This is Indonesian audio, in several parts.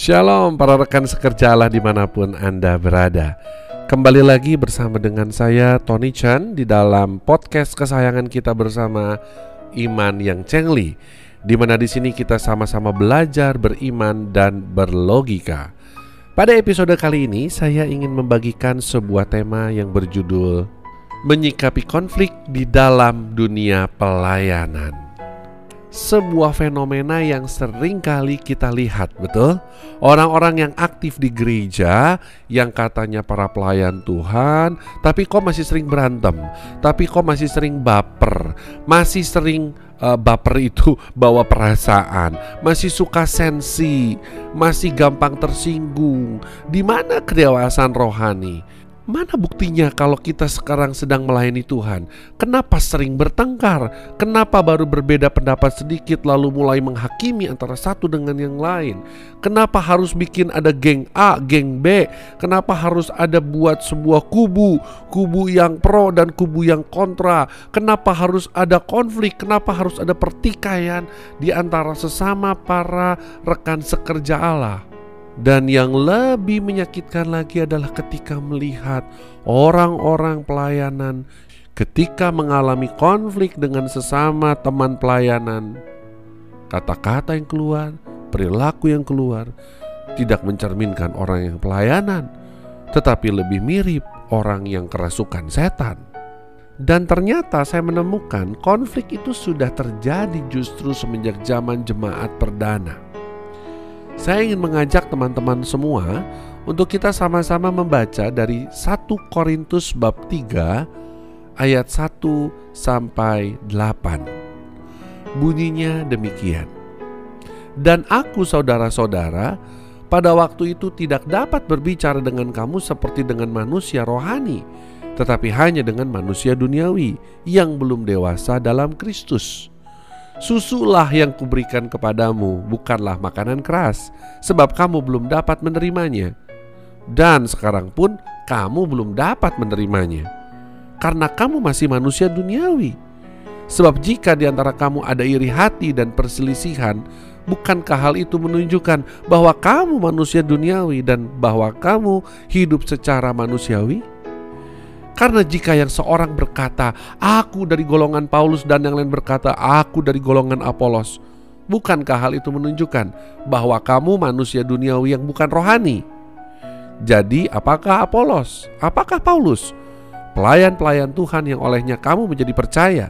Shalom para rekan sekerja Allah di mana pun Anda berada Kembali lagi bersama dengan saya Tony Chan di dalam podcast kesayangan kita bersama Iman yang Cengli di mana di sini kita sama-sama belajar beriman dan berlogika. Pada episode kali ini saya ingin membagikan sebuah tema yang berjudul Menyikapi konflik di dalam dunia pelayanan sebuah fenomena yang sering kali kita lihat, betul? Orang-orang yang aktif di gereja yang katanya para pelayan Tuhan, tapi kok masih sering berantem, tapi kok masih sering baper, masih sering uh, baper itu bawa perasaan, masih suka sensi, masih gampang tersinggung. Di mana kedewasaan rohani? Mana buktinya kalau kita sekarang sedang melayani Tuhan? Kenapa sering bertengkar? Kenapa baru berbeda pendapat sedikit lalu mulai menghakimi antara satu dengan yang lain? Kenapa harus bikin ada geng A, geng B? Kenapa harus ada buat sebuah kubu, kubu yang pro dan kubu yang kontra? Kenapa harus ada konflik? Kenapa harus ada pertikaian di antara sesama para rekan sekerja Allah? Dan yang lebih menyakitkan lagi adalah ketika melihat orang-orang pelayanan ketika mengalami konflik dengan sesama teman pelayanan. Kata-kata yang keluar, perilaku yang keluar tidak mencerminkan orang yang pelayanan, tetapi lebih mirip orang yang kerasukan setan. Dan ternyata saya menemukan konflik itu sudah terjadi justru semenjak zaman jemaat perdana saya ingin mengajak teman-teman semua untuk kita sama-sama membaca dari 1 Korintus bab 3 ayat 1 sampai 8. Bunyinya demikian. Dan aku saudara-saudara pada waktu itu tidak dapat berbicara dengan kamu seperti dengan manusia rohani, tetapi hanya dengan manusia duniawi yang belum dewasa dalam Kristus Susulah yang kuberikan kepadamu, bukanlah makanan keras, sebab kamu belum dapat menerimanya. Dan sekarang pun kamu belum dapat menerimanya, karena kamu masih manusia duniawi. Sebab jika di antara kamu ada iri hati dan perselisihan, bukankah hal itu menunjukkan bahwa kamu manusia duniawi dan bahwa kamu hidup secara manusiawi? Karena jika yang seorang berkata, "Aku dari golongan Paulus," dan yang lain berkata, "Aku dari golongan Apolos," bukankah hal itu menunjukkan bahwa kamu manusia duniawi yang bukan rohani? Jadi, apakah Apolos? Apakah Paulus? Pelayan-pelayan Tuhan yang olehnya kamu menjadi percaya,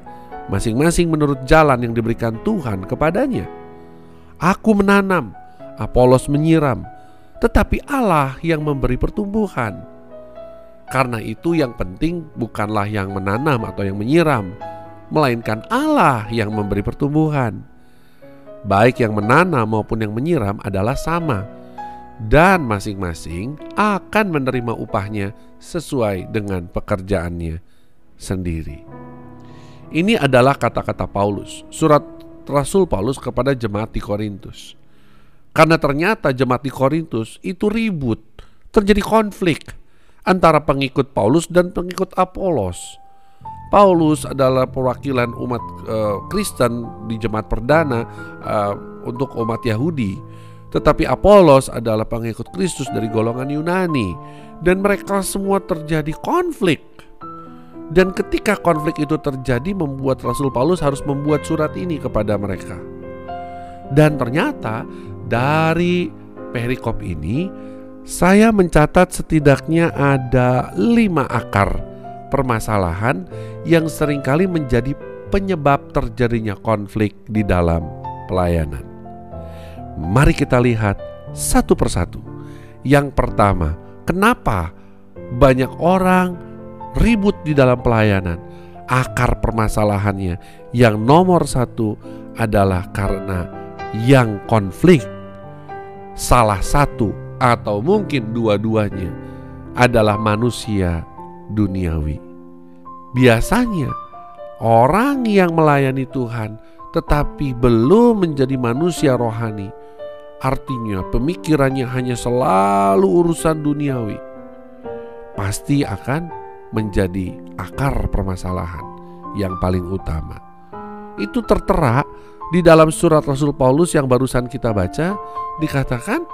masing-masing menurut jalan yang diberikan Tuhan kepadanya. Aku menanam, Apolos menyiram, tetapi Allah yang memberi pertumbuhan. Karena itu yang penting bukanlah yang menanam atau yang menyiram, melainkan Allah yang memberi pertumbuhan. Baik yang menanam maupun yang menyiram adalah sama, dan masing-masing akan menerima upahnya sesuai dengan pekerjaannya sendiri. Ini adalah kata-kata Paulus, surat Rasul Paulus kepada jemaat di Korintus. Karena ternyata jemaat di Korintus itu ribut, terjadi konflik antara pengikut Paulus dan pengikut Apolos. Paulus adalah perwakilan umat uh, Kristen di jemaat perdana uh, untuk umat Yahudi, tetapi Apolos adalah pengikut Kristus dari golongan Yunani, dan mereka semua terjadi konflik. Dan ketika konflik itu terjadi, membuat Rasul Paulus harus membuat surat ini kepada mereka. Dan ternyata dari perikop ini saya mencatat setidaknya ada lima akar permasalahan yang sering kali menjadi penyebab terjadinya konflik di dalam pelayanan. Mari kita lihat satu persatu. Yang pertama, kenapa banyak orang ribut di dalam pelayanan? Akar permasalahannya yang nomor satu adalah karena yang konflik. Salah satu atau mungkin dua-duanya adalah manusia duniawi. Biasanya orang yang melayani Tuhan tetapi belum menjadi manusia rohani, artinya pemikirannya hanya selalu urusan duniawi, pasti akan menjadi akar permasalahan yang paling utama. Itu tertera di dalam surat Rasul Paulus yang barusan kita baca, dikatakan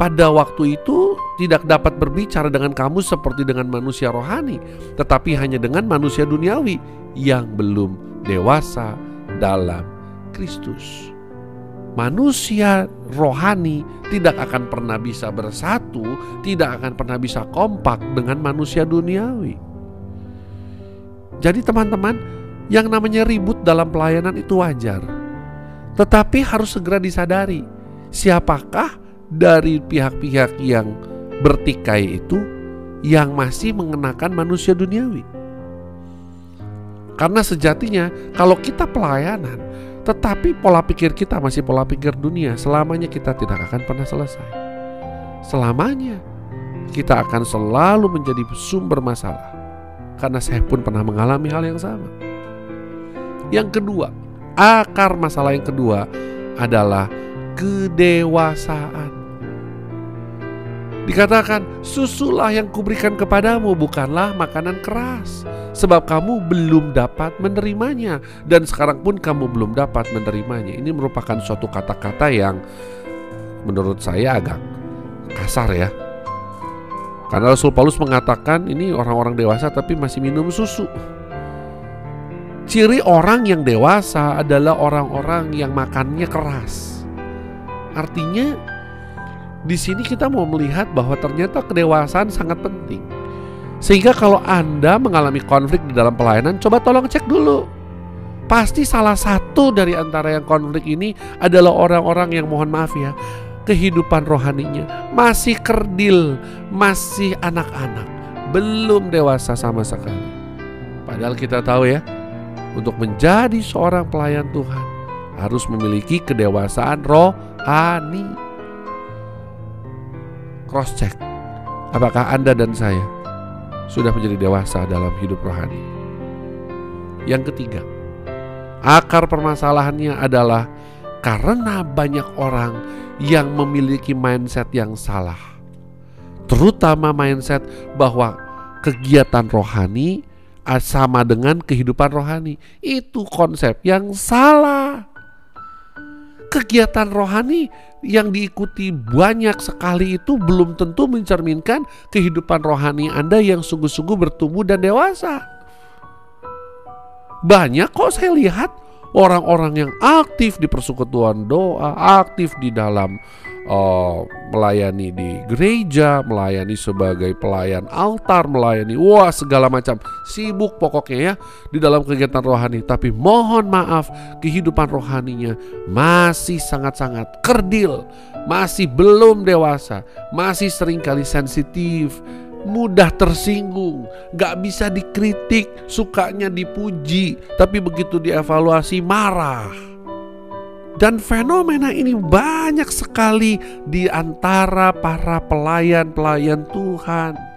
pada waktu itu tidak dapat berbicara dengan kamu seperti dengan manusia rohani, tetapi hanya dengan manusia duniawi yang belum dewasa dalam Kristus. Manusia rohani tidak akan pernah bisa bersatu, tidak akan pernah bisa kompak dengan manusia duniawi. Jadi, teman-teman, yang namanya ribut dalam pelayanan itu wajar, tetapi harus segera disadari siapakah dari pihak-pihak yang bertikai itu yang masih mengenakan manusia duniawi. Karena sejatinya kalau kita pelayanan tetapi pola pikir kita masih pola pikir dunia, selamanya kita tidak akan pernah selesai. Selamanya kita akan selalu menjadi sumber masalah. Karena saya pun pernah mengalami hal yang sama. Yang kedua, akar masalah yang kedua adalah kedewasaan. Dikatakan, susulah yang kuberikan kepadamu bukanlah makanan keras. Sebab kamu belum dapat menerimanya. Dan sekarang pun kamu belum dapat menerimanya. Ini merupakan suatu kata-kata yang menurut saya agak kasar ya. Karena Rasul Paulus mengatakan ini orang-orang dewasa tapi masih minum susu. Ciri orang yang dewasa adalah orang-orang yang makannya keras. Artinya di sini kita mau melihat bahwa ternyata kedewasaan sangat penting. Sehingga kalau Anda mengalami konflik di dalam pelayanan, coba tolong cek dulu. Pasti salah satu dari antara yang konflik ini adalah orang-orang yang mohon maaf ya, kehidupan rohaninya masih kerdil, masih anak-anak, belum dewasa sama sekali. Padahal kita tahu ya, untuk menjadi seorang pelayan Tuhan harus memiliki kedewasaan rohani cross check apakah Anda dan saya sudah menjadi dewasa dalam hidup rohani. Yang ketiga, akar permasalahannya adalah karena banyak orang yang memiliki mindset yang salah. Terutama mindset bahwa kegiatan rohani sama dengan kehidupan rohani. Itu konsep yang salah. Kegiatan rohani yang diikuti banyak sekali itu belum tentu mencerminkan kehidupan rohani Anda yang sungguh-sungguh bertumbuh dan dewasa. Banyak kok saya lihat orang-orang yang aktif di persekutuan doa, aktif di dalam uh, melayani di gereja, melayani sebagai pelayan altar, melayani wah segala macam sibuk pokoknya ya di dalam kegiatan rohani. Tapi mohon maaf, kehidupan rohaninya masih sangat-sangat kerdil, masih belum dewasa, masih sering kali sensitif, mudah tersinggung, gak bisa dikritik, sukanya dipuji, tapi begitu dievaluasi marah. Dan fenomena ini banyak sekali di antara para pelayan-pelayan Tuhan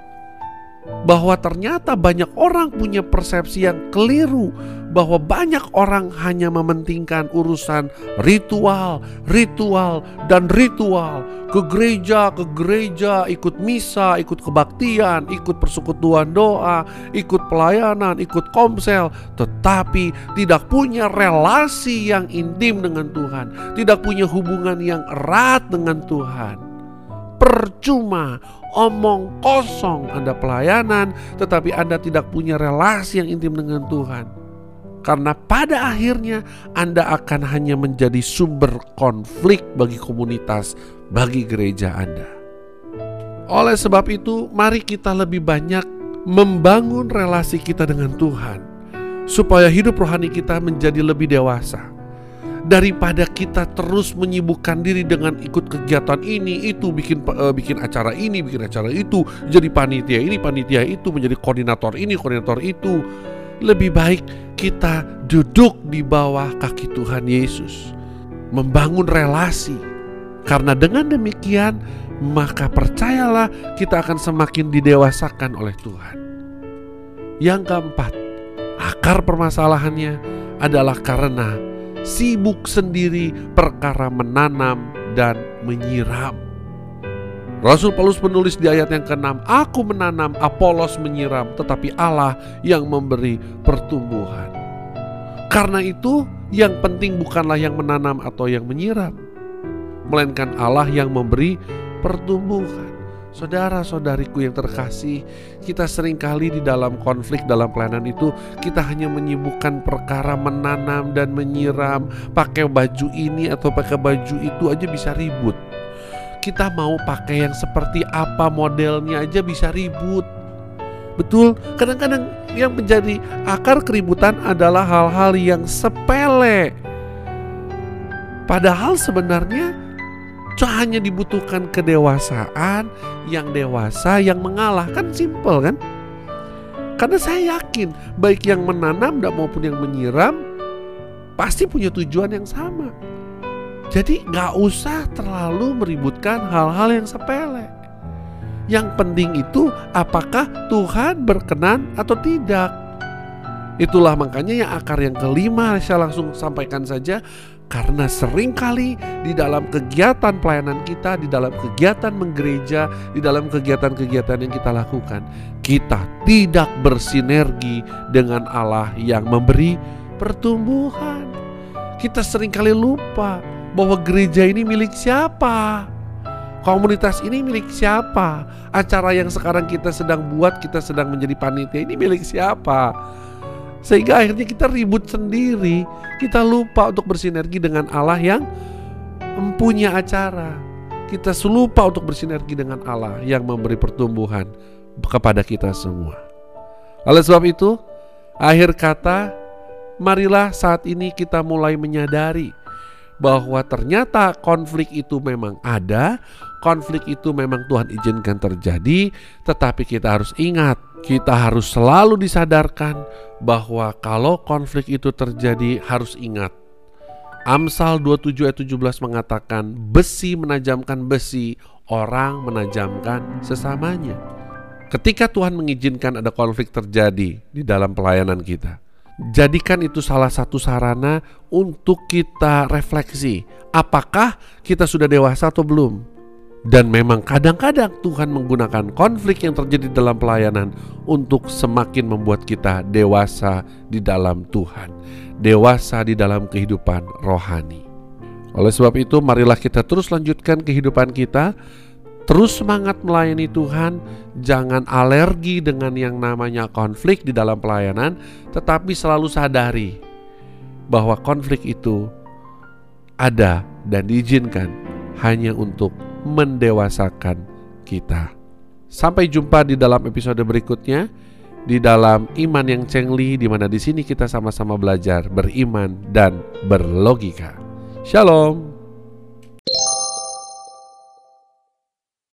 bahwa ternyata banyak orang punya persepsi yang keliru bahwa banyak orang hanya mementingkan urusan ritual, ritual dan ritual. Ke gereja, ke gereja, ikut misa, ikut kebaktian, ikut persekutuan doa, ikut pelayanan, ikut komsel, tetapi tidak punya relasi yang intim dengan Tuhan, tidak punya hubungan yang erat dengan Tuhan. Percuma omong kosong Anda pelayanan, tetapi Anda tidak punya relasi yang intim dengan Tuhan. Karena pada akhirnya Anda akan hanya menjadi sumber konflik bagi komunitas, bagi gereja Anda. Oleh sebab itu, mari kita lebih banyak membangun relasi kita dengan Tuhan, supaya hidup rohani kita menjadi lebih dewasa daripada kita terus menyibukkan diri dengan ikut kegiatan ini itu bikin uh, bikin acara ini bikin acara itu jadi panitia ini panitia itu menjadi koordinator ini koordinator itu. Lebih baik kita duduk di bawah kaki Tuhan Yesus membangun relasi. Karena dengan demikian maka percayalah kita akan semakin didewasakan oleh Tuhan. Yang keempat akar permasalahannya adalah karena sibuk sendiri perkara menanam dan menyiram. Rasul Paulus menulis di ayat yang ke-6, Aku menanam, Apolos menyiram, tetapi Allah yang memberi pertumbuhan. Karena itu, yang penting bukanlah yang menanam atau yang menyiram, melainkan Allah yang memberi pertumbuhan. Saudara-saudariku yang terkasih, kita sering kali di dalam konflik dalam pelayanan itu kita hanya menyibukkan perkara menanam dan menyiram, pakai baju ini atau pakai baju itu aja bisa ribut. Kita mau pakai yang seperti apa modelnya aja bisa ribut. Betul, kadang-kadang yang menjadi akar keributan adalah hal-hal yang sepele. Padahal sebenarnya hanya dibutuhkan kedewasaan yang dewasa yang mengalah. Kan simple kan? Karena saya yakin baik yang menanam dan maupun yang menyiram pasti punya tujuan yang sama. Jadi nggak usah terlalu meributkan hal-hal yang sepele. Yang penting itu apakah Tuhan berkenan atau tidak? Itulah makanya yang akar yang kelima saya langsung sampaikan saja karena sering kali di dalam kegiatan pelayanan kita, di dalam kegiatan menggereja, di dalam kegiatan-kegiatan yang kita lakukan, kita tidak bersinergi dengan Allah yang memberi pertumbuhan. Kita sering kali lupa bahwa gereja ini milik siapa. Komunitas ini milik siapa? Acara yang sekarang kita sedang buat, kita sedang menjadi panitia ini milik siapa? Sehingga akhirnya kita ribut sendiri. Kita lupa untuk bersinergi dengan Allah yang mempunyai acara. Kita lupa untuk bersinergi dengan Allah yang memberi pertumbuhan kepada kita semua. Oleh sebab itu, akhir kata, marilah saat ini kita mulai menyadari bahwa ternyata konflik itu memang ada, konflik itu memang Tuhan izinkan terjadi, tetapi kita harus ingat kita harus selalu disadarkan bahwa kalau konflik itu terjadi harus ingat Amsal 27 ayat 17 mengatakan besi menajamkan besi, orang menajamkan sesamanya. Ketika Tuhan mengizinkan ada konflik terjadi di dalam pelayanan kita, jadikan itu salah satu sarana untuk kita refleksi. Apakah kita sudah dewasa atau belum? Dan memang kadang-kadang Tuhan menggunakan konflik yang terjadi dalam pelayanan untuk semakin membuat kita dewasa di dalam Tuhan, dewasa di dalam kehidupan rohani. Oleh sebab itu, marilah kita terus lanjutkan kehidupan kita, terus semangat melayani Tuhan, jangan alergi dengan yang namanya konflik di dalam pelayanan, tetapi selalu sadari bahwa konflik itu ada dan diizinkan hanya untuk mendewasakan kita. Sampai jumpa di dalam episode berikutnya di dalam iman yang cengli di mana di sini kita sama-sama belajar beriman dan berlogika. Shalom.